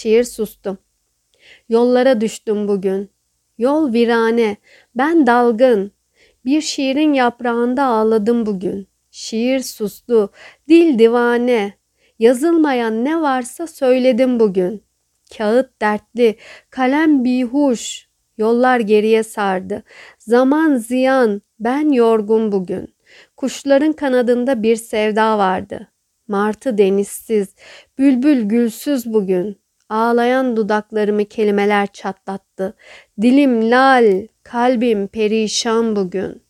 Şiir sustu. Yollara düştüm bugün. Yol virane, ben dalgın. Bir şiirin yaprağında ağladım bugün. Şiir sustu, dil divane. Yazılmayan ne varsa söyledim bugün. Kağıt dertli, kalem bihuş. Yollar geriye sardı. Zaman ziyan, ben yorgun bugün. Kuşların kanadında bir sevda vardı. Martı denizsiz, bülbül gülsüz bugün. Ağlayan dudaklarımı kelimeler çatlattı. Dilim lal, kalbim perişan bugün.''